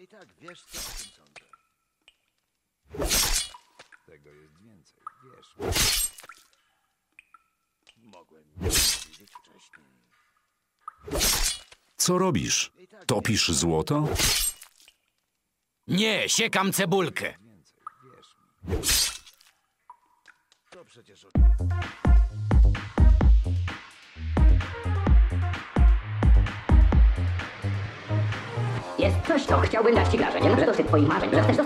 I tak wiesz, co o tym sądzę. Tego jest więcej, wiesz. Mogłem wiedzieć wcześniej. Co robisz? Topisz złoto? Nie, siekam cebulkę. Więcej, wierz mi. To przecież o... Jest coś, co chciałbym dać ci wrażeniem, że dosyć twoich marzeń, że chcesz ze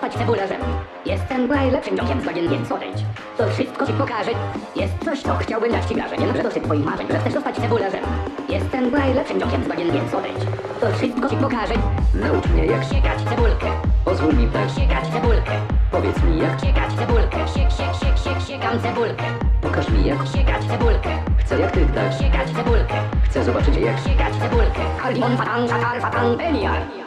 mną. Jestem najlepszym dziokiem z godzien, więc odejdź. To wszystko ci pokażę. Jest coś, co chciałbym dać ci wrażeniem, że dosyć twoich marzeń, że chcesz ze mną. Jestem najlepszym dziokiem z godzien, więc odejdź. To wszystko ci pokażę. Naucz mnie, jak siekać cebulkę. Pozwól mi tak siekać cebulkę. Powiedz mi, jak siekać cebulkę. Siek, siek, siek, siek, siekam cebulkę. Pokaż mi, jak siekać cebulkę. Chcę jak ty tak siekać cebulkę. Chcę zobaczyć, jak siekać cebulkę. Kardimon, fatan, szakar, fatan, beniar.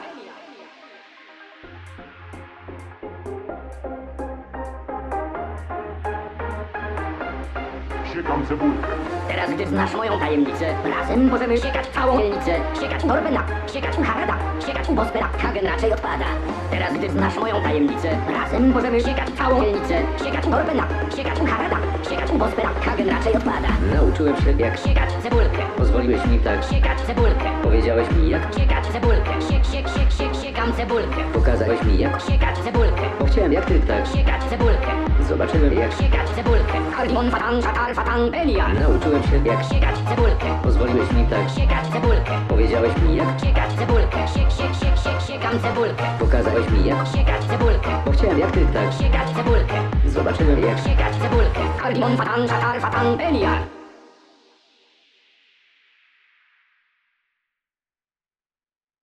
Siekam cebulkę. Teraz, gdy znasz moją tajemnicę, razem możemy siekać całą dzielnicę. Siekać Norbena, siekać Harada, siekać Bospera, Hagen raczej odpada. Teraz, gdy znasz moją tajemnicę, razem możemy siekać całą dzielnicę. Siekać Norbena, siekać Harada, siekać Bospera, Hagen raczej odpada. Nauczyłem się jak Siekać cebulkę, pozwoliłeś mi tak. siekać cebulkę. Powiedziałeś mi jak, Siekać cebulkę, siek, siek, siek, siek, siekam cebulkę. pokazałeś mi jak. Siekać cebulkę, Bo chciałem jak ty tak. siekać cebulkę. Zobaczyłem jak. Siekać cebulkę, Kardimon, fatan, szakar, fatan, beniar. Nauczyłem się jak. Siekać cebulkę, Pozwoliłeś mi tak. siekać cebulkę. Powiedziałeś mi jak. Siekać cebulkę, siek, siek, siek, siek, siekam cebulkę. Pokazałeś mi jak. Siekać cebulkę, Bo chciałem jak ty tak. siekać cebulkę. Zobaczyłem jak. Siekać cebulkę, Kardimon, fatan, szakar, fatan, beniar.